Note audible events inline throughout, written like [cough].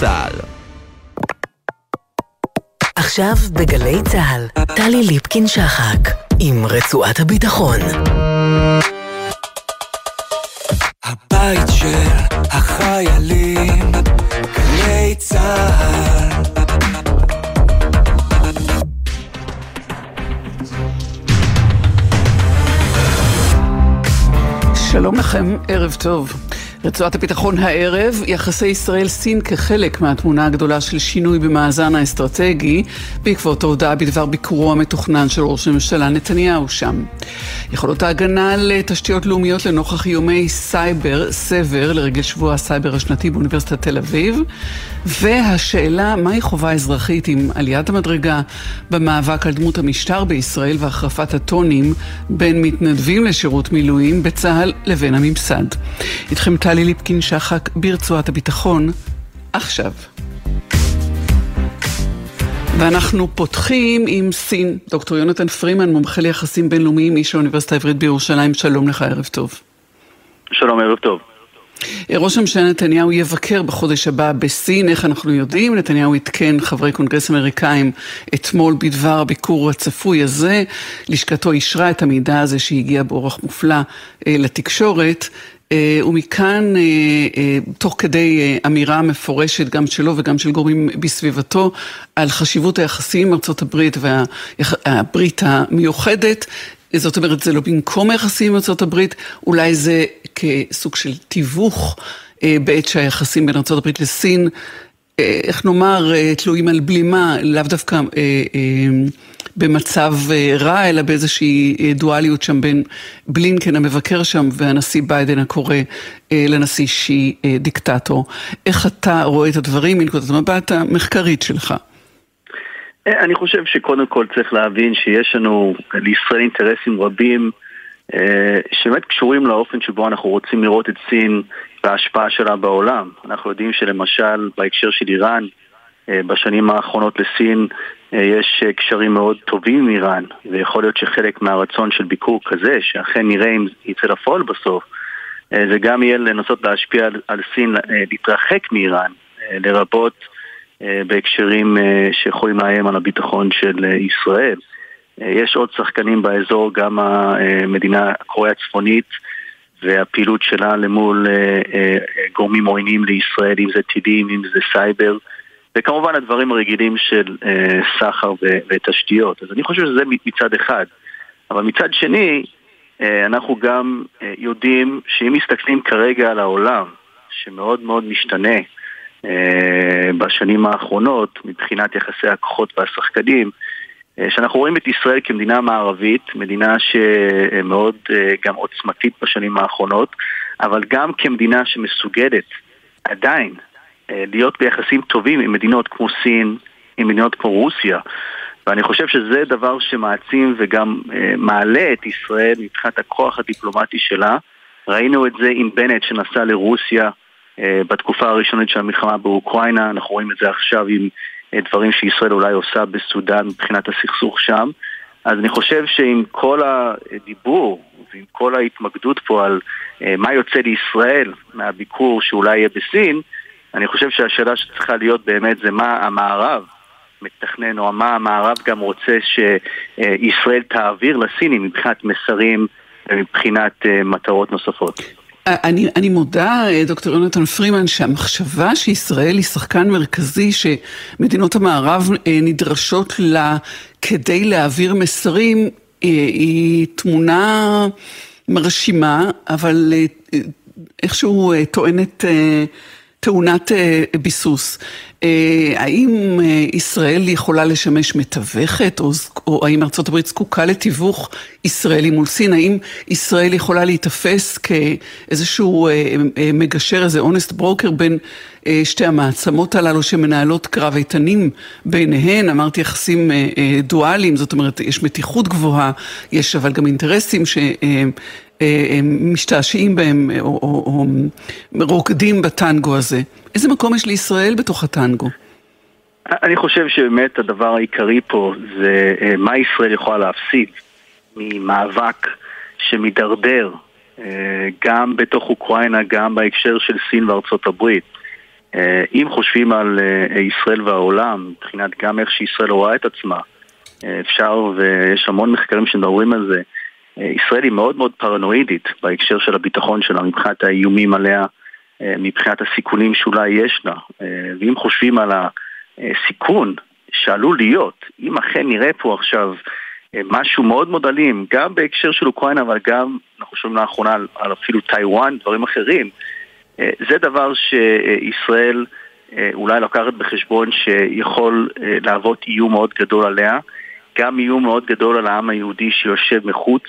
צה"ל. עכשיו בגלי צה"ל, טלי ליפקין-שחק, עם רצועת הביטחון. הבית של החיילים, גלי צה"ל שלום לכם, ערב טוב. רצועת הביטחון הערב, יחסי ישראל-סין כחלק מהתמונה הגדולה של שינוי במאזן האסטרטגי בעקבות ההודעה בדבר ביקורו המתוכנן של ראש הממשלה נתניהו שם. יכולות ההגנה על תשתיות לאומיות לנוכח איומי סייבר, סייבר, לרגל שבוע הסייבר השנתי באוניברסיטת תל אביב, והשאלה מהי חובה אזרחית עם עליית המדרגה במאבק על דמות המשטר בישראל והחרפת הטונים בין מתנדבים לשירות מילואים בצה"ל לבין הממסד. איתכם טלי ליפקין שחק ברצועת הביטחון, עכשיו. ואנחנו פותחים עם סין. דוקטור יונתן פרימן, מומחה ליחסים בינלאומיים, איש האוניברסיטה העברית בירושלים, שלום לך, ערב טוב. שלום, ערב טוב. ראש הממשלה נתניהו יבקר בחודש הבא בסין, איך אנחנו יודעים? נתניהו עדכן חברי קונגרס אמריקאים אתמול בדבר הביקור הצפוי הזה. לשכתו אישרה את המידע הזה שהגיע באורח מופלא אה, לתקשורת. אה, ומכאן, אה, אה, תוך כדי אמירה מפורשת גם שלו וגם של גורמים בסביבתו, על חשיבות היחסים עם הברית והברית המיוחדת, זאת אומרת, זה לא במקום היחסים עם הברית, אולי זה כסוג של תיווך בעת שהיחסים בין הברית לסין, איך נאמר, תלויים על בלימה, לאו דווקא במצב אה, רע, אלא באיזושהי אה, דואליות שם בין בלינקן המבקר שם והנשיא ביידן הקורא אה, לנשיא שי דיקטטור. איך אתה רואה את הדברים מנקודת המבט המחקרית שלך? אני חושב שקודם כל צריך להבין שיש לנו לישראל אינטרסים רבים שבאמת קשורים לאופן שבו אנחנו רוצים לראות את סין וההשפעה שלה בעולם. אנחנו יודעים שלמשל בהקשר של איראן, בשנים האחרונות לסין יש אה, קשרים מאוד טובים עם איראן, ויכול להיות שחלק מהרצון של ביקור כזה, שאכן נראה אם יצא לפועל בסוף, אה, זה גם יהיה לנסות להשפיע על, על סין להתרחק מאיראן, לרבות בהקשרים שיכולים לאיים על הביטחון של ישראל. יש עוד שחקנים באזור, גם המדינה הקוריאה הצפונית והפעילות שלה למול גורמים עוינים לישראל, אם זה טילים, אם זה סייבר. וכמובן הדברים הרגילים של אה, סחר ו- ותשתיות. אז אני חושב שזה מצד אחד. אבל מצד שני, אה, אנחנו גם אה, יודעים שאם מסתכלים כרגע על העולם, שמאוד מאוד משתנה אה, בשנים האחרונות מבחינת יחסי הכוחות והשחקנים, אה, שאנחנו רואים את ישראל כמדינה מערבית, מדינה שמאוד אה, גם עוצמתית בשנים האחרונות, אבל גם כמדינה שמסוגלת עדיין להיות ביחסים טובים עם מדינות כמו סין, עם מדינות כמו רוסיה. ואני חושב שזה דבר שמעצים וגם אה, מעלה את ישראל מבחינת הכוח הדיפלומטי שלה. ראינו את זה עם בנט שנסע לרוסיה אה, בתקופה הראשונית של המלחמה באוקראינה, אנחנו רואים את זה עכשיו עם דברים שישראל אולי עושה בסודאן מבחינת הסכסוך שם. אז אני חושב שעם כל הדיבור ועם כל ההתמקדות פה על מה יוצא לישראל מהביקור שאולי יהיה בסין, אני חושב שהשאלה שצריכה להיות באמת זה מה המערב מתכנן, או מה המערב גם רוצה שישראל תעביר לסינים מבחינת מסרים ומבחינת אה, מטרות נוספות. אני, אני מודה, אה, דוקטור יונתן פרימן, שהמחשבה שישראל היא שחקן מרכזי שמדינות המערב אה, נדרשות לה כדי להעביר מסרים, היא תמונה מרשימה, אבל איכשהו טוענת תאונת אה, ביסוס. אה, האם אה, ישראל יכולה לשמש מתווכת, או, או האם הברית זקוקה לתיווך ישראלי מול סין? האם ישראל יכולה להיתפס כאיזשהו מגשר, איזה אונסט ברוקר בין שתי המעצמות הללו שמנהלות קרב איתנים ביניהן? אמרתי יחסים דואליים, זאת אומרת, יש מתיחות גבוהה, יש אבל גם אינטרסים ש... אה, משתעשעים בהם או, או, או רוקדים בטנגו הזה. איזה מקום יש לישראל בתוך הטנגו? אני חושב שבאמת הדבר העיקרי פה זה אה, מה ישראל יכולה להפסיד ממאבק שמידרדר אה, גם בתוך אוקראינה, גם בהקשר של סין וארצות הברית. אם חושבים על ישראל והעולם, מבחינת גם איך שישראל רואה את עצמה, אפשר, ויש המון מחקרים שמדברים על זה, ישראל היא מאוד מאוד פרנואידית בהקשר של הביטחון שלה, מבחינת האיומים עליה, מבחינת הסיכונים שאולי יש לה. ואם חושבים על הסיכון שעלול להיות, אם אכן נראה פה עכשיו משהו מאוד מאוד אלים, גם בהקשר של אוקראינה, אבל גם, אנחנו שומעים לאחרונה על, על אפילו טיוואן, דברים אחרים, זה דבר שישראל אולי לוקחת בחשבון שיכול להוות איום מאוד גדול עליה. גם איום מאוד גדול על העם היהודי שיושב מחוץ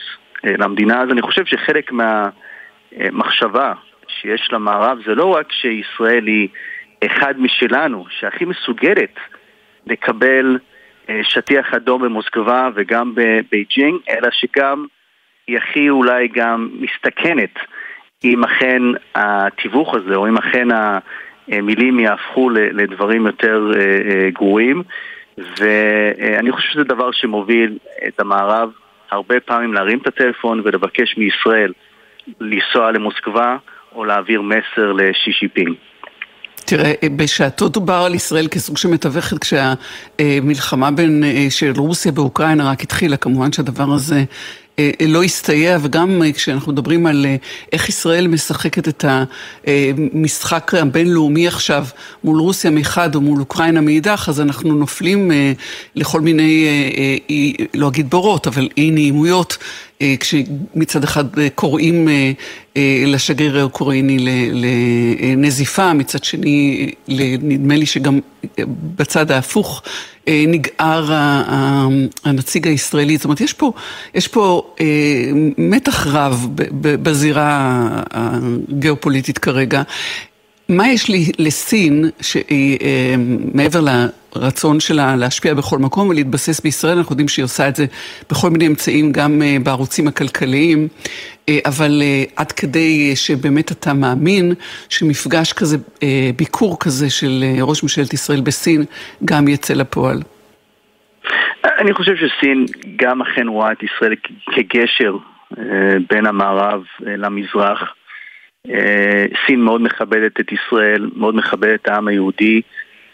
אה, למדינה, אז אני חושב שחלק מהמחשבה שיש למערב זה לא רק שישראל היא אחד משלנו, שהכי מסוגלת לקבל אה, שטיח אדום במוסקבה וגם בבייג'ינג, אלא שגם היא הכי אולי גם מסתכנת אם אכן התיווך הזה, או אם אכן המילים יהפכו לדברים יותר אה, גרועים. ואני חושב שזה דבר שמוביל את המערב הרבה פעמים להרים את הטלפון ולבקש מישראל לנסוע למוסקבה או להעביר מסר לשישיפינג. תראה, בשעתו דובר על ישראל כסוג של מתווכת כשהמלחמה בין, אה, של רוסיה באוקראינה רק התחילה, כמובן שהדבר הזה לא הסתייע, וגם אה, כשאנחנו מדברים על אה, איך ישראל משחקת את המשחק הבינלאומי עכשיו מול רוסיה מחד או מול אוקראינה מאידך, אז אנחנו נופלים לכל מיני, לא אגיד בורות, אבל אי נעימויות. כשמצד אחד קוראים לשגריר האוקראיני לנזיפה, מצד שני נדמה לי שגם בצד ההפוך אה, נגער הנציג הישראלי. זאת אומרת, יש פה, יש פה אה, מתח רב בזירה הגיאופוליטית כרגע. מה יש לי לסין, שהיא אה, מעבר לרצון שלה להשפיע בכל מקום ולהתבסס בישראל, אנחנו יודעים שהיא עושה את זה בכל מיני אמצעים, גם אה, בערוצים הכלכליים, אה, אבל עד כדי שבאמת אתה מאמין שמפגש כזה, ביקור כזה של ראש ממשלת ישראל בסין, גם יצא לפועל. אני חושב שסין גם אכן רואה את ישראל כגשר בין המערב למזרח. אה, סין מאוד מכבדת את ישראל, מאוד מכבדת את העם היהודי.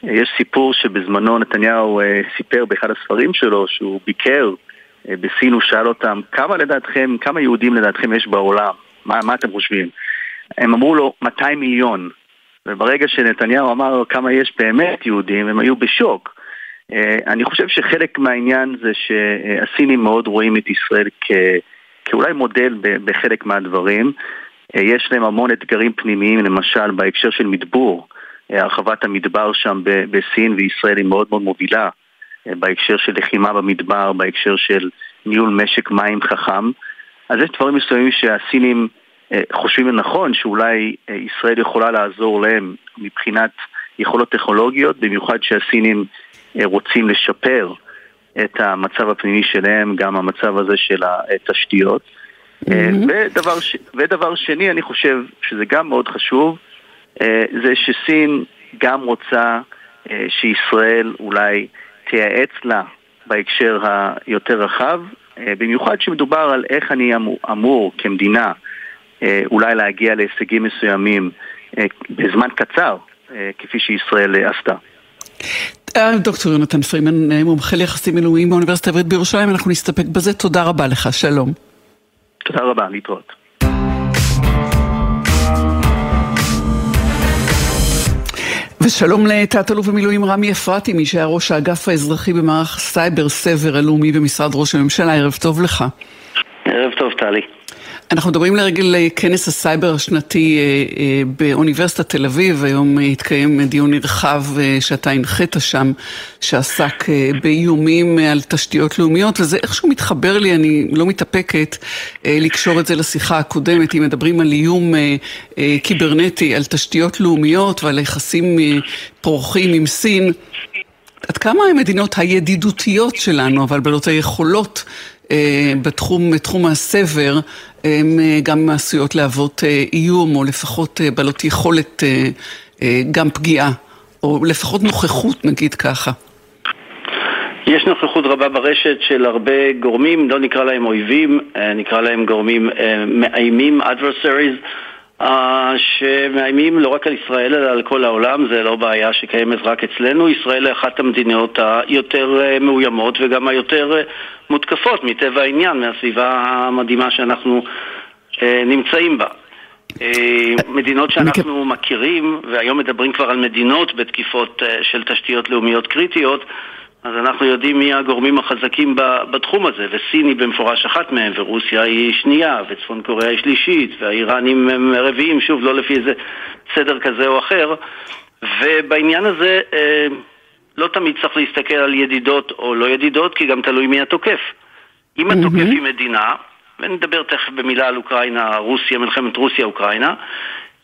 אה, יש סיפור שבזמנו נתניהו אה, סיפר באחד הספרים שלו שהוא ביקר בסין, הוא שאל אותם כמה לדעתכם, כמה יהודים לדעתכם יש בעולם? מה, מה אתם חושבים? הם אמרו לו 200 מיליון. וברגע שנתניהו אמר כמה יש באמת יהודים, הם היו בשוק. אני חושב שחלק מהעניין זה שהסינים מאוד רואים את ישראל כ... כאולי מודל בחלק מהדברים. אה, יש להם המון אתגרים פנימיים, למשל בהקשר של מדבור, אה, הרחבת המדבר שם בסין וישראל היא מאוד מאוד מובילה אה, בהקשר של לחימה במדבר, בהקשר של ניהול משק מים חכם. אז יש דברים מסוימים שהסינים חושבים לנכון שאולי ישראל יכולה לעזור להם מבחינת יכולות טכנולוגיות, במיוחד שהסינים רוצים לשפר את המצב הפנימי שלהם, גם המצב הזה של התשתיות. Mm-hmm. ודבר, ש... ודבר שני, אני חושב שזה גם מאוד חשוב, אה, זה שסין גם רוצה אה, שישראל אולי תייעץ לה בהקשר היותר רחב, במיוחד שמדובר על איך אני אמור, אמור כמדינה אולי להגיע להישגים מסוימים בזמן קצר, כפי שישראל עשתה. דוקטור יונתן פרימן, מומחה ליחסים מילואים באוניברסיטה העברית בירושלים, אנחנו נסתפק בזה. תודה רבה לך, שלום. תודה רבה, להתראות. ושלום לתת-אלוף במילואים רמי אפרתי, מי שהיה ראש האגף האזרחי במערך הסייבר סבר הלאומי במשרד ראש הממשלה, ערב טוב לך. ערב טוב, טלי. אנחנו מדברים לרגל אה, כנס הסייבר השנתי אה, אה, באוניברסיטת תל אביב, היום התקיים דיון נרחב שאתה הנחית שם, שעסק באיומים על תשתיות לאומיות, וזה איכשהו מתחבר לי, אני לא מתאפקת לקשור את זה לשיחה הקודמת, אם מדברים על איום קיברנטי, על תשתיות לאומיות ועל יחסים פורחים עם סין. עד כמה המדינות הידידותיות שלנו, אבל בעלות היכולות בתחום, בתחום הסבר, הן אה, גם עשויות להוות אה, איום, או לפחות בעלות יכולת גם פגיעה, או לפחות נוכחות, נגיד ככה. יש נוכחות רבה ברשת של הרבה גורמים, לא נקרא להם אויבים, נקרא להם גורמים מאיימים, adversaries. שמאיימים לא רק על ישראל אלא על כל העולם, זה לא בעיה שקיימת רק אצלנו. ישראל היא אחת המדינות היותר מאוימות וגם היותר מותקפות מטבע העניין, מהסביבה המדהימה שאנחנו נמצאים בה. מדינות שאנחנו מכירים, והיום מדברים כבר על מדינות בתקיפות של תשתיות לאומיות קריטיות, אז אנחנו יודעים מי הגורמים החזקים בתחום הזה, וסין היא במפורש אחת מהם, ורוסיה היא שנייה, וצפון קוריאה היא שלישית, והאיראנים הם רביעים, שוב, לא לפי איזה סדר כזה או אחר, ובעניין הזה לא תמיד צריך להסתכל על ידידות או לא ידידות, כי גם תלוי מי התוקף. אם התוקף היא מדינה, ונדבר תכף במילה על אוקראינה, רוסיה, מלחמת רוסיה-אוקראינה,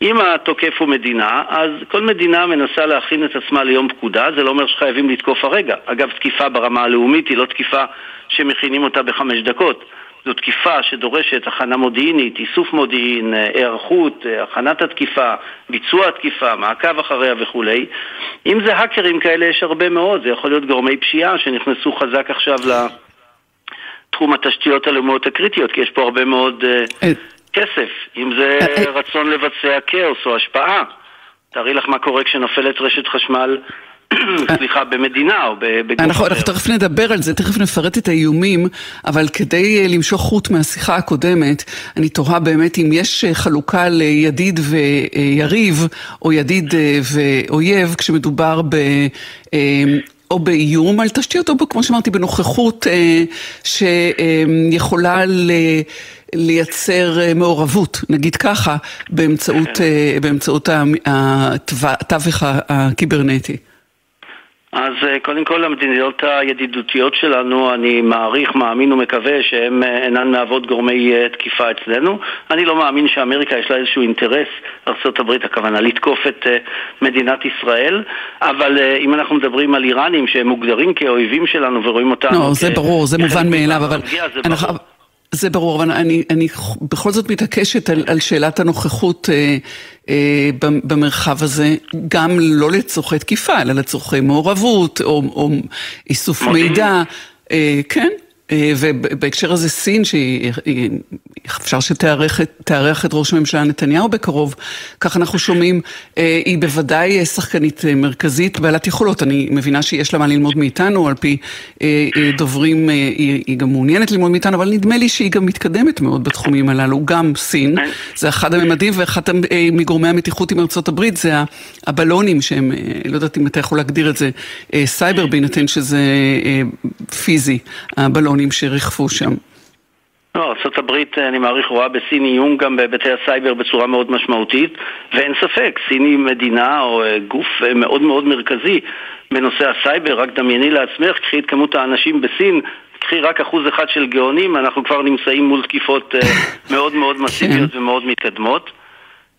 אם התוקף הוא מדינה, אז כל מדינה מנסה להכין את עצמה ליום פקודה, זה לא אומר שחייבים לתקוף הרגע. אגב, תקיפה ברמה הלאומית היא לא תקיפה שמכינים אותה בחמש דקות. זו תקיפה שדורשת הכנה מודיעינית, איסוף מודיעין, היערכות, הכנת התקיפה, ביצוע התקיפה, מעקב אחריה וכולי. אם זה האקרים כאלה יש הרבה מאוד, זה יכול להיות גורמי פשיעה שנכנסו חזק עכשיו לתחום התשתיות הלאומיות הקריטיות, כי יש פה הרבה מאוד... כסף, אם זה רצון לבצע כאוס או השפעה. תארי לך מה קורה כשנופלת רשת חשמל, [coughs] סליחה, במדינה או בגוף אנחנו, אנחנו תכף נדבר על זה, תכף נפרט את האיומים, אבל כדי למשוך חוט מהשיחה הקודמת, אני תוהה באמת אם יש חלוקה לידיד ויריב, או ידיד ואויב, כשמדובר ב... או באיום על תשתיות, או כמו שאמרתי, בנוכחות אה, שיכולה ל... לייצר מעורבות, נגיד ככה, באמצעות, כן. באמצעות התווך הקיברנטי. אז קודם כל המדיניות הידידותיות שלנו, אני מעריך, מאמין ומקווה שהן אינן מהוות גורמי תקיפה אצלנו. אני לא מאמין שאמריקה יש לה איזשהו אינטרס, ארה"ב הכוונה, לתקוף את מדינת ישראל, אבל אם אנחנו מדברים על איראנים שהם מוגדרים כאויבים שלנו ורואים אותנו... לא, זה ברור, זה מובן מאליו, אבל... אנחנו... זה ברור, אבל אני, אני בכל זאת מתעקשת על, על שאלת הנוכחות אה, אה, במרחב הזה, גם לא לצורכי תקיפה, אלא לצורכי מעורבות או, או איסוף מידע. אה, כן, ובהקשר הזה סין, שאפשר שתארח את ראש הממשלה נתניהו בקרוב, כך אנחנו שומעים, היא בוודאי שחקנית מרכזית בעלת יכולות. אני מבינה שיש לה מה ללמוד מאיתנו, על פי דוברים היא גם מעוניינת ללמוד מאיתנו, אבל נדמה לי שהיא גם מתקדמת מאוד בתחומים הללו, גם סין, זה אחד הממדים ואחד מגורמי המתיחות עם ארצות הברית, זה הבלונים שהם, לא יודעת אם אתה יכול להגדיר את זה, סייבר בהינתן שזה פיזי, הבלונים. שריחפו שם. לא, ארה"ב, אני מעריך, רואה בסין איום גם בהיבטי הסייבר בצורה מאוד משמעותית, ואין ספק, סין היא מדינה או גוף מאוד מאוד מרכזי בנושא הסייבר, רק דמייני לעצמך, קחי את כמות האנשים בסין, קחי רק אחוז אחד של גאונים, אנחנו כבר נמצאים מול תקיפות [laughs] מאוד מאוד מסיביות ומאוד מתקדמות.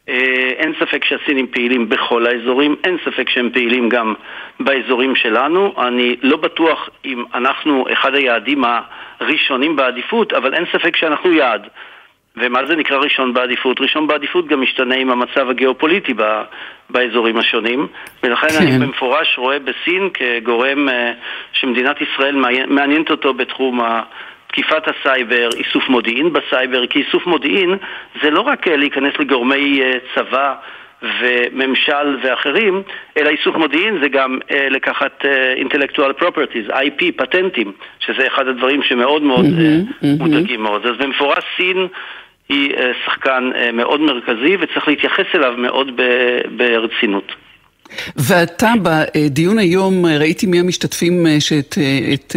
אין ספק שהסינים פעילים בכל האזורים, אין ספק שהם פעילים גם באזורים שלנו. אני לא בטוח אם אנחנו אחד היעדים הראשונים בעדיפות, אבל אין ספק שאנחנו יעד. ומה זה נקרא ראשון בעדיפות? ראשון בעדיפות גם משתנה עם המצב הגיאופוליטי באזורים השונים, ולכן כן. אני במפורש רואה בסין כגורם שמדינת ישראל מעניינת אותו בתחום ה... תקיפת הסייבר, איסוף מודיעין בסייבר, כי איסוף מודיעין זה לא רק להיכנס לגורמי צבא וממשל ואחרים, אלא איסוף מודיעין זה גם לקחת intellectual properties, IP, פטנטים, שזה אחד הדברים שמאוד מאוד mm-hmm, מודאגים mm-hmm. מאוד. אז במפורש סין היא שחקן מאוד מרכזי וצריך להתייחס אליו מאוד ברצינות. ואתה בדיון היום, ראיתי מי המשתתפים שאת את,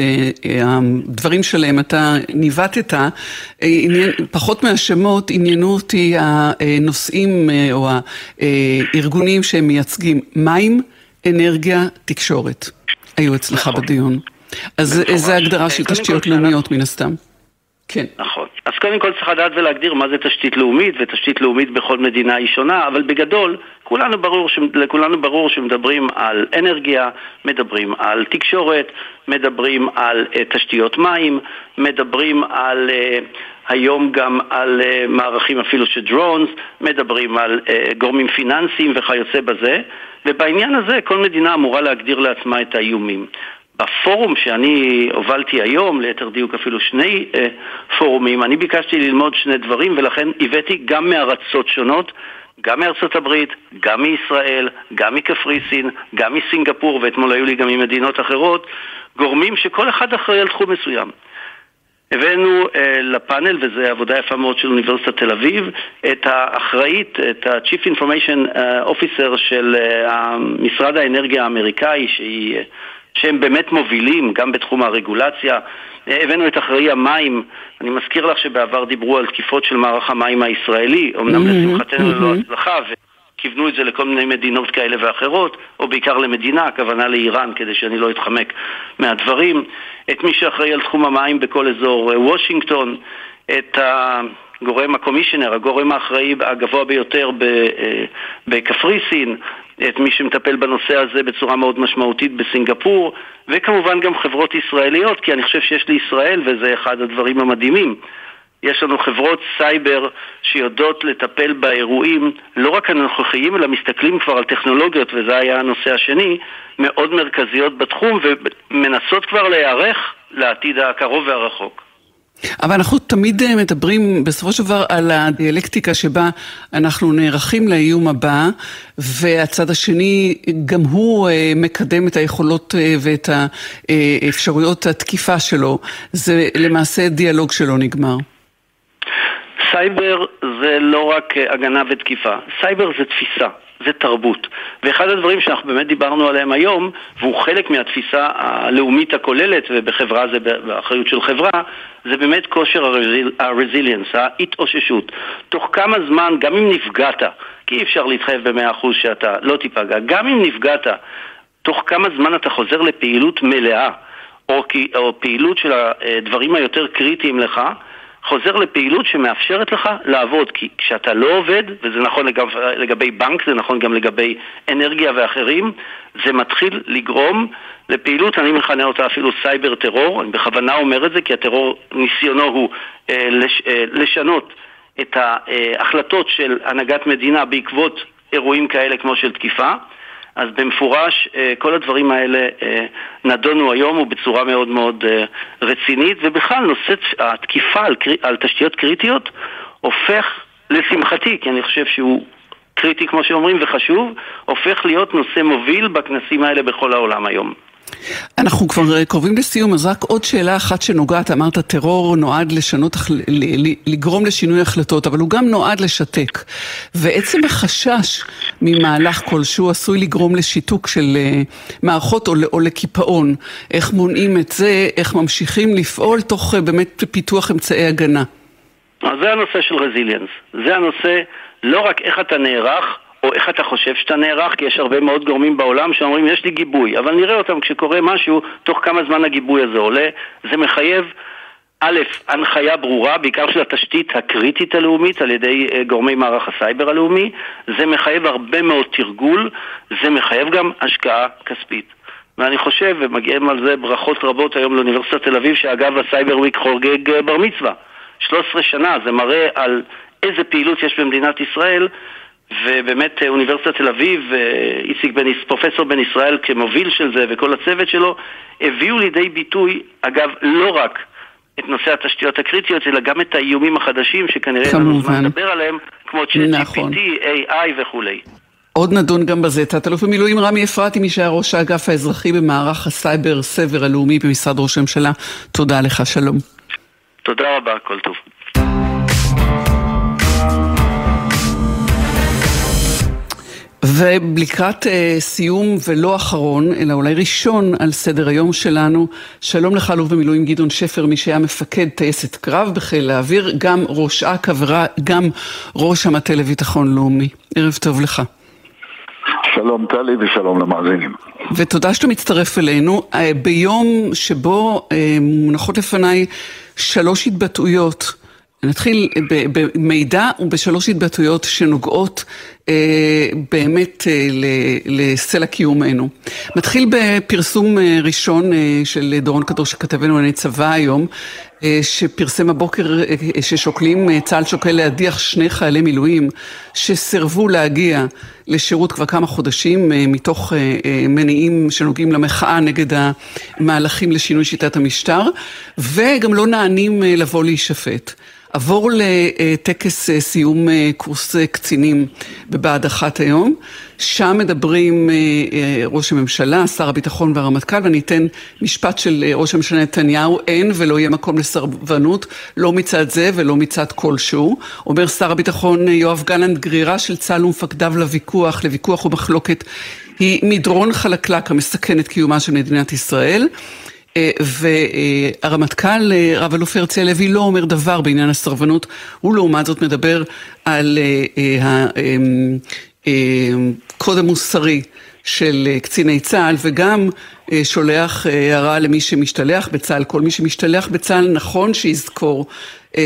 הדברים שלהם אתה ניווטת, פחות מהשמות עניינו אותי הנושאים או הארגונים שהם מייצגים, מים, אנרגיה, תקשורת, היו אצלך נכון. בדיון. אז זו הגדרה של תשתיות לאומיות מן הסתם. כן. נכון. אז קודם כל צריך לדעת ולהגדיר מה זה תשתית לאומית, ותשתית לאומית בכל מדינה היא שונה, אבל בגדול, כולנו ברור, לכולנו ברור שמדברים על אנרגיה, מדברים על תקשורת, מדברים על uh, תשתיות מים, מדברים על, uh, היום גם על uh, מערכים אפילו של דרונס, מדברים על uh, גורמים פיננסיים וכיוצא בזה, ובעניין הזה כל מדינה אמורה להגדיר לעצמה את האיומים. בפורום שאני הובלתי היום, ליתר דיוק אפילו שני אה, פורומים, אני ביקשתי ללמוד שני דברים ולכן הבאתי גם מארצות שונות גם מארצות הברית, גם מישראל, גם מקפריסין, גם מסינגפור, ואתמול היו לי גם ממדינות אחרות, גורמים שכל אחד אחראי על תחום מסוים. הבאנו uh, לפאנל, וזו עבודה יפה מאוד של אוניברסיטת תל אביב, את האחראית, את ה-Chief Information Officer של uh, משרד האנרגיה האמריקאי, שהיא, שהם באמת מובילים גם בתחום הרגולציה. הבאנו את אחראי המים, אני מזכיר לך שבעבר דיברו על תקיפות של מערך המים הישראלי, אמנם mm-hmm, לשמחתנו. ללא הצלחה, כיוונו את זה לכל מיני מדינות כאלה ואחרות, או בעיקר למדינה, הכוונה לאיראן, כדי שאני לא אתחמק מהדברים. את מי שאחראי על תחום המים בכל אזור אה, וושינגטון, את הגורם הקומישיונר, הגורם האחראי הגבוה ביותר אה, בקפריסין, את מי שמטפל בנושא הזה בצורה מאוד משמעותית בסינגפור, וכמובן גם חברות ישראליות, כי אני חושב שיש לישראל, וזה אחד הדברים המדהימים, יש לנו חברות סייבר שיודעות לטפל באירועים לא רק הנוכחיים, אלא מסתכלים כבר על טכנולוגיות, וזה היה הנושא השני, מאוד מרכזיות בתחום, ומנסות כבר להיערך לעתיד הקרוב והרחוק. אבל אנחנו תמיד אה, מדברים בסופו של דבר על הדיאלקטיקה שבה אנחנו נערכים לאיום הבא, והצד השני גם הוא אה, מקדם את היכולות אה, ואת האפשרויות התקיפה שלו. זה למעשה דיאלוג שלא נגמר. סייבר זה לא רק אה, הגנה ותקיפה, סייבר זה תפיסה. זה תרבות. ואחד הדברים שאנחנו באמת דיברנו עליהם היום, והוא חלק מהתפיסה הלאומית הכוללת, ובחברה זה באחריות של חברה, זה באמת כושר הרזיליאנס, ההתאוששות. תוך כמה זמן, גם אם נפגעת, כי אי אפשר להתחייב במאה אחוז שאתה לא תיפגע, גם אם נפגעת, תוך כמה זמן אתה חוזר לפעילות מלאה, או, או פעילות של הדברים היותר קריטיים לך, חוזר לפעילות שמאפשרת לך לעבוד, כי כשאתה לא עובד, וזה נכון לגב, לגבי בנק, זה נכון גם לגבי אנרגיה ואחרים, זה מתחיל לגרום לפעילות, אני מכנה אותה אפילו סייבר טרור, אני בכוונה אומר את זה כי הטרור, ניסיונו הוא אה, לש, אה, לשנות את ההחלטות של הנהגת מדינה בעקבות אירועים כאלה כמו של תקיפה. אז במפורש אה, כל הדברים האלה אה, נדונו היום ובצורה מאוד מאוד אה, רצינית, ובכלל נושא התקיפה על, על תשתיות קריטיות הופך, לשמחתי, כי אני חושב שהוא קריטי כמו שאומרים וחשוב, הופך להיות נושא מוביל בכנסים האלה בכל העולם היום. אנחנו כבר אה, קרובים לסיום, אז רק עוד שאלה אחת שנוגעת, אמרת טרור נועד לשנות, לגרום לשינוי החלטות, אבל הוא גם נועד לשתק. ועצם החשש ממהלך כלשהו עשוי לגרום לשיתוק של אה, מערכות או, או לקיפאון. איך מונעים את זה, איך ממשיכים לפעול תוך אה, באמת פיתוח אמצעי הגנה. אז זה הנושא של רזיליאנס. זה הנושא לא רק איך אתה נערך, או איך אתה חושב שאתה נערך, כי יש הרבה מאוד גורמים בעולם שאומרים יש לי גיבוי, אבל נראה אותם כשקורה משהו, תוך כמה זמן הגיבוי הזה עולה. זה מחייב, א', הנחיה ברורה, בעיקר של התשתית הקריטית הלאומית על ידי אה, גורמי מערך הסייבר הלאומי, זה מחייב הרבה מאוד תרגול, זה מחייב גם השקעה כספית. ואני חושב, ומגיעים על זה ברכות רבות היום לאוניברסיטת תל אביב, שאגב ה Cyber Week חוגג אה, בר מצווה. 13 שנה, זה מראה על איזה פעילות יש במדינת ישראל ובאמת אה, אוניברסיטת תל אביב, אה, איציק בן, פרופסור בן ישראל כמוביל של זה וכל הצוות שלו, הביאו לידי ביטוי, אגב, לא רק את נושא התשתיות הקריטיות, אלא גם את האיומים החדשים שכנראה אין לנו זמן לדבר עליהם, כמו נכון. GPT, AI וכולי. עוד נדון גם בזה. תת-אלוף במילואים רמי אפרתי, מי שהיה ראש האגף האזרחי במערך הסייבר סבר הלאומי במשרד ראש הממשלה, תודה לך, שלום. תודה רבה, כל טוב. ולקראת אה, סיום ולא אחרון, אלא אולי ראשון על סדר היום שלנו, שלום לך אלוף במילואים גדעון שפר, מי שהיה מפקד טייסת קרב בחיל האוויר, גם ראש אכ"א וגם ראש המטה לביטחון לאומי. ערב טוב לך. שלום טלי ושלום למאזינים. ותודה שאתה מצטרף אלינו. אה, ביום שבו אה, מונחות לפניי שלוש התבטאויות. נתחיל במידע ובשלוש התבטאויות שנוגעות אה, באמת אה, לסלע קיומנו. מתחיל בפרסום אה, ראשון אה, של דורון קדוש שכתבנו לענייני צבא היום, אה, שפרסם הבוקר אה, ששוקלים, אה, צה"ל שוקל להדיח שני חיילי מילואים שסירבו להגיע לשירות כבר כמה חודשים אה, מתוך אה, אה, מניעים שנוגעים למחאה נגד המהלכים לשינוי שיטת המשטר, וגם לא נענים אה, לבוא להישפט. עבור לטקס אה, סיום אה, קורס אה, קצינים בבה"ד 1 היום. שם מדברים ראש הממשלה, שר הביטחון והרמטכ"ל, ואני אתן משפט של ראש הממשלה נתניהו, אין ולא יהיה מקום לסרבנות, לא מצד זה ולא מצד כלשהו. אומר שר הביטחון יואב גלנט, גרירה של צה"ל ומפקדיו לוויכוח, לוויכוח ומחלוקת, היא מדרון חלקלק המסכן את קיומה של מדינת ישראל. אה, והרמטכ"ל אה, רב אלוף הרצי הלוי לא אומר דבר בעניין הסרבנות, הוא לעומת זאת מדבר על הקוד אה, המוסרי של קציני צה"ל וגם שולח הערה למי שמשתלח בצה"ל, כל מי שמשתלח בצה"ל נכון שיזכור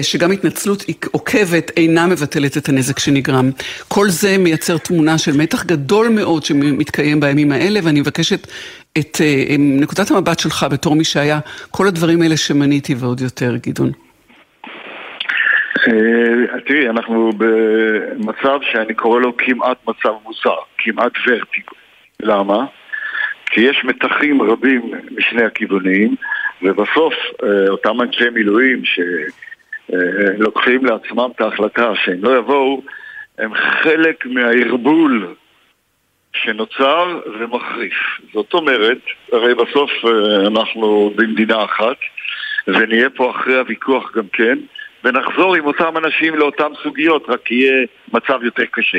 שגם התנצלות עוקבת אינה מבטלת את הנזק שנגרם. כל זה מייצר תמונה של מתח גדול מאוד שמתקיים בימים האלה ואני מבקשת את uh, נקודת המבט שלך בתור מי שהיה כל הדברים האלה שמניתי ועוד יותר, גדעון. Uh, תראי, אנחנו במצב שאני קורא לו כמעט מצב מוזר, כמעט ורטיגו. למה? כי יש מתחים רבים משני הכיוונים, ובסוף אותם אנשי מילואים שלוקחים לעצמם את ההחלטה שהם לא יבואו, הם חלק מהערבול שנוצר ומחריף. זאת אומרת, הרי בסוף אה, אנחנו במדינה אחת, ונהיה פה אחרי הוויכוח גם כן, ונחזור עם אותם אנשים לאותן סוגיות, רק יהיה מצב יותר קשה.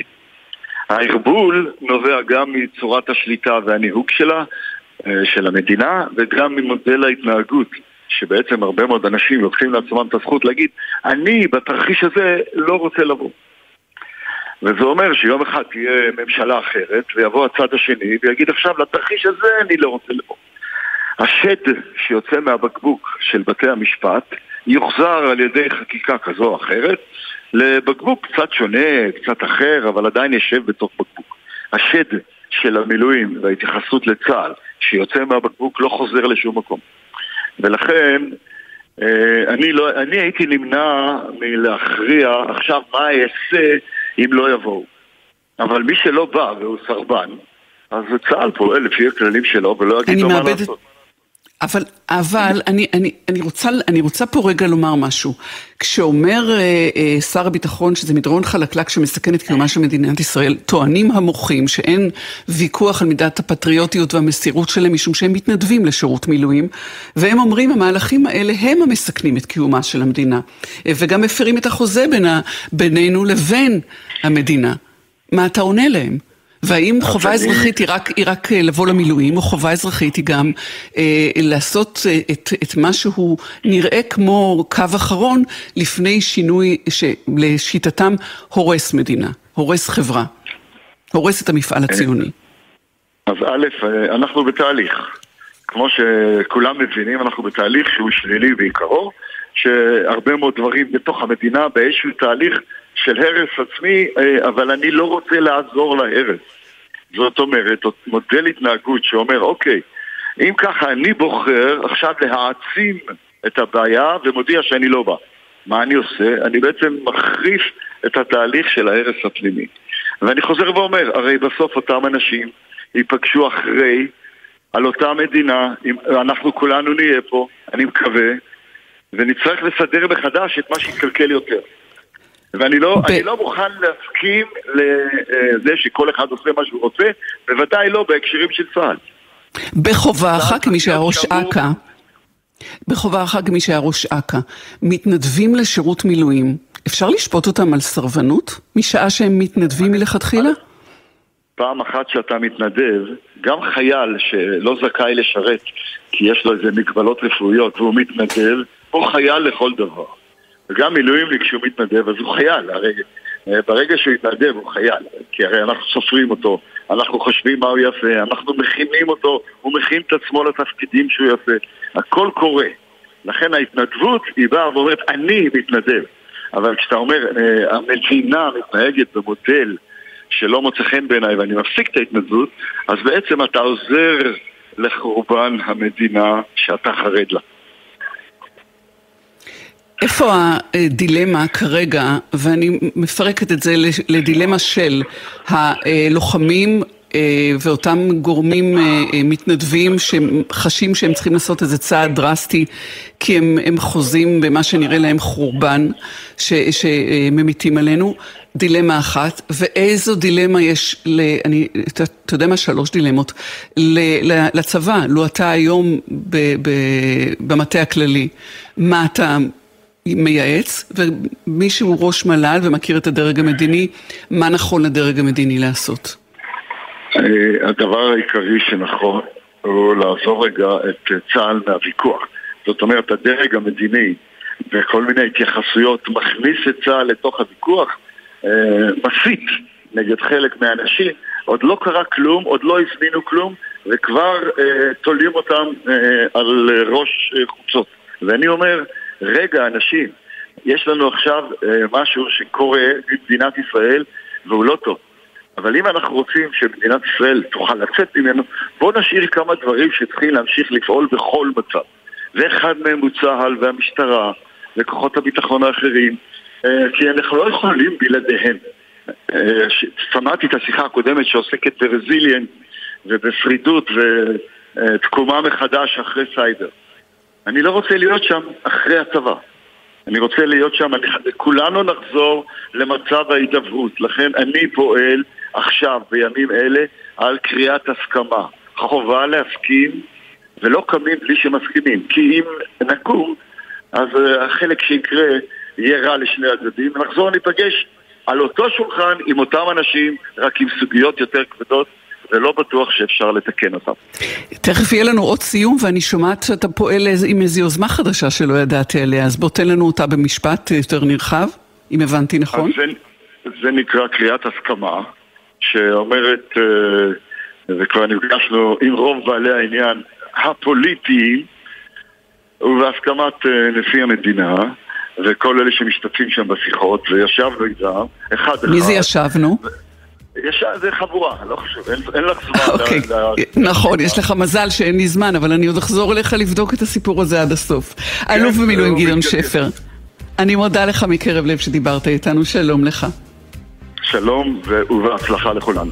הערבול נובע גם מצורת השליטה והניהוג שלה, אה, של המדינה, וגם ממודל ההתנהגות, שבעצם הרבה מאוד אנשים לוקחים לעצמם את הזכות להגיד, אני בתרחיש הזה לא רוצה לבוא. וזה אומר שיום אחד תהיה ממשלה אחרת, ויבוא הצד השני ויגיד עכשיו לתרחיש הזה אני לא רוצה לבוא. השד שיוצא מהבקבוק של בתי המשפט יוחזר על ידי חקיקה כזו או אחרת לבקבוק קצת שונה, קצת אחר, אבל עדיין יושב בתוך בקבוק. השד של המילואים וההתייחסות לצה"ל שיוצא מהבקבוק לא חוזר לשום מקום. ולכן אה, אני, לא, אני הייתי נמנע מלהכריע עכשיו מה אעשה אם לא יבואו. אבל מי שלא בא והוא סרבן, אז צה"ל פועל לפי הכללים שלו ולא יגיד לו מה לעשות. אבל, אבל אני, אני, אני, רוצה, אני רוצה פה רגע לומר משהו. כשאומר אה, אה, שר הביטחון שזה מדרון חלקלק שמסכן את קיומה של מדינת ישראל, טוענים המוחים שאין ויכוח על מידת הפטריוטיות והמסירות שלהם משום שהם מתנדבים לשירות מילואים, והם אומרים המהלכים האלה הם המסכנים את קיומה של המדינה, אה, וגם מפרים את החוזה בין, בינינו לבין המדינה. מה אתה עונה להם? והאם חובה אזרחית היא רק, היא רק אה, לבוא למילואים, או חובה אזרחית היא גם אה, לעשות אה, את, את מה שהוא נראה כמו קו אחרון לפני שינוי שלשיטתם הורס מדינה, הורס חברה, הורס את המפעל הציוני. אז א', אה, אנחנו בתהליך. כמו שכולם מבינים, אנחנו בתהליך שהוא שלילי בעיקרו, שהרבה מאוד דברים בתוך המדינה באיזשהו תהליך של הרס עצמי, אה, אבל אני לא רוצה לעזור להרס. זאת אומרת, מודל התנהגות שאומר, אוקיי, אם ככה אני בוחר עכשיו להעצים את הבעיה ומודיע שאני לא בא. מה אני עושה? אני בעצם מחריף את התהליך של ההרס הפנימי. ואני חוזר ואומר, הרי בסוף אותם אנשים ייפגשו אחרי על אותה מדינה, אם אנחנו כולנו נהיה פה, אני מקווה, ונצטרך לסדר מחדש את מה שהתקלקל יותר. ואני לא, ב... לא מוכן להסכים לזה שכל אחד עושה מה שהוא רוצה, בוודאי לא בהקשרים של צה"ל. בכובעך כמי שהיה ראש אכ"א, בכובעך כמי שהיה ראש אכ"א, מתנדבים לשירות מילואים, אפשר לשפוט אותם על סרבנות משעה שהם מתנדבים מלכתחילה? פעם אחת שאתה מתנדב, גם חייל שלא זכאי לשרת כי יש לו איזה מגבלות רפואיות והוא מתנדב, הוא חייל לכל דבר. וגם מילואימניק שהוא מתנדב, אז הוא חייל, הרי אה, ברגע שהוא יתנדב הוא חייל, כי הרי אנחנו סופרים אותו, אנחנו חושבים מה הוא יעשה, אנחנו מכינים אותו, הוא מכין את עצמו לתפקידים שהוא יעשה, הכל קורה. לכן ההתנדבות היא באה ואומרת, אני מתנדב. אבל כשאתה אומר, אה, המדינה מתנהגת במודל שלא מוצא חן בעיניי ואני מפסיק את ההתנדבות, אז בעצם אתה עוזר לחורבן המדינה שאתה חרד לה. איפה הדילמה כרגע, ואני מפרקת את זה לדילמה של הלוחמים ואותם גורמים מתנדבים שחשים שהם צריכים לעשות איזה צעד דרסטי כי הם, הם חוזים במה שנראה להם חורבן ש, שממיתים עלינו, דילמה אחת, ואיזו דילמה יש, ל, אני, אתה, אתה יודע מה? שלוש דילמות, ל, לצבא, לו אתה היום במטה הכללי, מה אתה מייעץ, ומי שהוא ראש מל"ל ומכיר את הדרג המדיני, מה נכון לדרג המדיני לעשות? אה, הדבר העיקרי שנכון הוא לעזור רגע את צה"ל מהוויכוח. זאת אומרת, הדרג המדיני וכל מיני התייחסויות מכניס את צה"ל לתוך הוויכוח, אה, מסית נגד חלק מהאנשים, עוד לא קרה כלום, עוד לא הזמינו כלום, וכבר אה, תולים אותם על ראש חוצות. ואני אומר, רגע, אנשים, יש לנו עכשיו אה, משהו שקורה במדינת ישראל והוא לא טוב. אבל אם אנחנו רוצים שמדינת ישראל תוכל לצאת ממנו, בואו נשאיר כמה דברים שצריכים להמשיך לפעול בכל מצב. ואחד מהם הוא צה"ל והמשטרה וכוחות הביטחון האחרים, אה, כי אנחנו לא יכולים בלעדיהם. אה, שמעתי את השיחה הקודמת שעוסקת ברזיליאן ובפרידות ותקומה מחדש אחרי סייבר. אני לא רוצה להיות שם אחרי הצבא. אני רוצה להיות שם, אני, כולנו נחזור למצב ההידברות. לכן אני פועל עכשיו, בימים אלה, על קריאת הסכמה. חובה להסכים ולא קמים בלי שמסכימים. כי אם נקום, אז uh, החלק שיקרה יהיה רע לשני הצדדים, ונחזור ניפגש על אותו שולחן עם אותם אנשים, רק עם סוגיות יותר כבדות. ולא בטוח שאפשר לתקן אותם. תכף יהיה לנו עוד סיום, ואני שומעת שאתה פועל עם איזו יוזמה חדשה שלא ידעתי עליה, אז בוא תן לנו אותה במשפט יותר נרחב, אם הבנתי נכון. זה, זה נקרא קריאת הסכמה, שאומרת, אה, וכבר נפגשנו עם רוב בעלי העניין, הפוליטיים ובהסכמת אה, נשיא המדינה וכל אלה שמשתתפים שם בשיחות, וישבנו איתם, אחד אחד. מי זה ישבנו? יש, זה חבורה, לא חשוב, אין, אין לך זמן. אוקיי, נכון, יש לך מזל שאין לי זמן, אבל אני עוד אחזור אליך לבדוק את הסיפור הזה עד הסוף. כן, אלוף במילואים גדעון שפר, אני מודה לך מקרב לב שדיברת איתנו, שלום לך. שלום ובהצלחה לכולנו.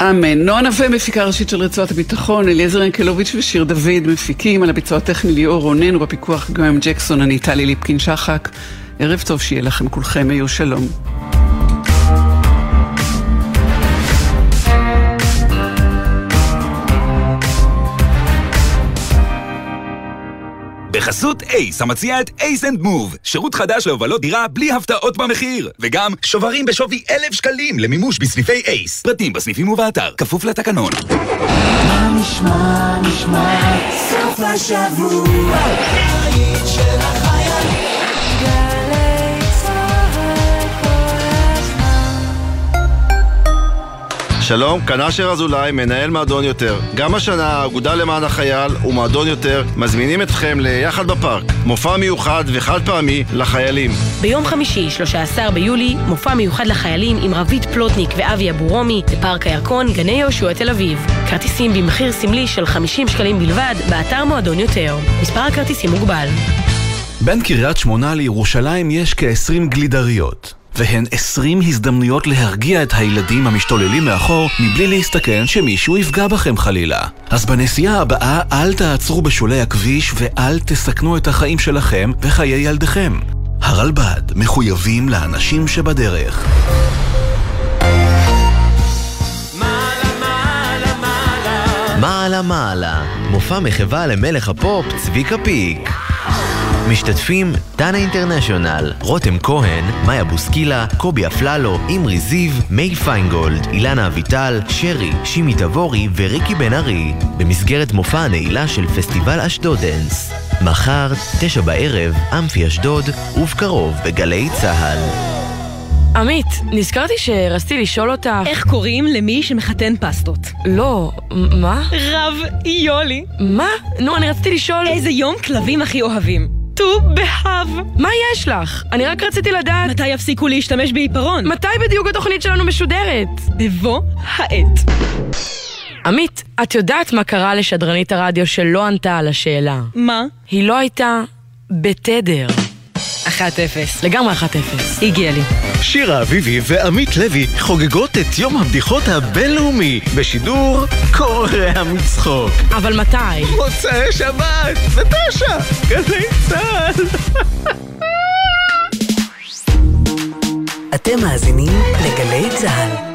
אמן. נועה נווה, מפיקה ראשית של רצועת הביטחון, אליעזר ינקלוביץ' ושיר דוד מפיקים, על הביצוע הטכני ליאור רונן ובפיקוח גוים ג'קסון, אני טלי ליפקין שחק. ערב טוב שיהיה לכם כולכם, היו שלום. בחסות אייס, המציע את ACE and Move, שירות חדש להובלות דירה בלי הפתעות במחיר. וגם שוברים בשווי אלף שקלים למימוש בסניפי אייס. פרטים בסניפים ובאתר, כפוף לתקנון. מה נשמע, נשמע, סוף השבוע, שלום, כאן אשר אזולאי, מנהל מועדון יותר. גם השנה האגודה למען החייל ומועדון יותר מזמינים אתכם ליחד בפארק, מופע מיוחד וחד פעמי לחיילים. ביום חמישי, 13 ביולי, מופע מיוחד לחיילים עם רבית פלוטניק ואבי אבורומי בפארק הירקון, גני יהושע תל אביב. כרטיסים במחיר סמלי של 50 שקלים בלבד, באתר מועדון יותר. מספר הכרטיסים מוגבל. בין קריית שמונה לירושלים יש כ-20 גלידריות. והן 20 הזדמנויות להרגיע את הילדים המשתוללים מאחור מבלי להסתכן שמישהו יפגע בכם חלילה. אז בנסיעה הבאה אל תעצרו בשולי הכביש ואל תסכנו את החיים שלכם וחיי ילדיכם. הרלב"ד מחויבים לאנשים שבדרך. מעלה מעלה, מופע מחווה למלך הפופ צביקה פיק. משתתפים דנה אינטרנשיונל, רותם כהן, מאיה בוסקילה, קובי אפללו, אמרי זיו, מיי פיינגולד, אילנה אביטל, שרי, שימי תבורי וריקי בן ארי, במסגרת מופע הנעילה של פסטיבל אשדודנס. מחר, תשע בערב, אמפי אשדוד, ובקרוב בגלי צה"ל. עמית, נזכרתי שרציתי לשאול אותך... איך קוראים למי שמחתן פסטות? לא, מה? רב יולי. מה? נו, אני רציתי לשאול... איזה יום כלבים הכי אוהבים? ט"ו באב. מה יש לך? אני רק רציתי לדעת... מתי יפסיקו להשתמש בעיפרון? מתי בדיוק התוכנית שלנו משודרת? בבוא העת. עמית, את יודעת מה קרה לשדרנית הרדיו שלא ענתה על השאלה? מה? היא לא הייתה בתדר. 1-0, לגמרי 1-0. הגיע לי. שירה אביבי ועמית לוי חוגגות את יום הבדיחות הבינלאומי בשידור קורע מצחוק. אבל מתי? מוצאי שבת, בתשע, גלי צה"ל. אתם מאזינים לגלי צה"ל.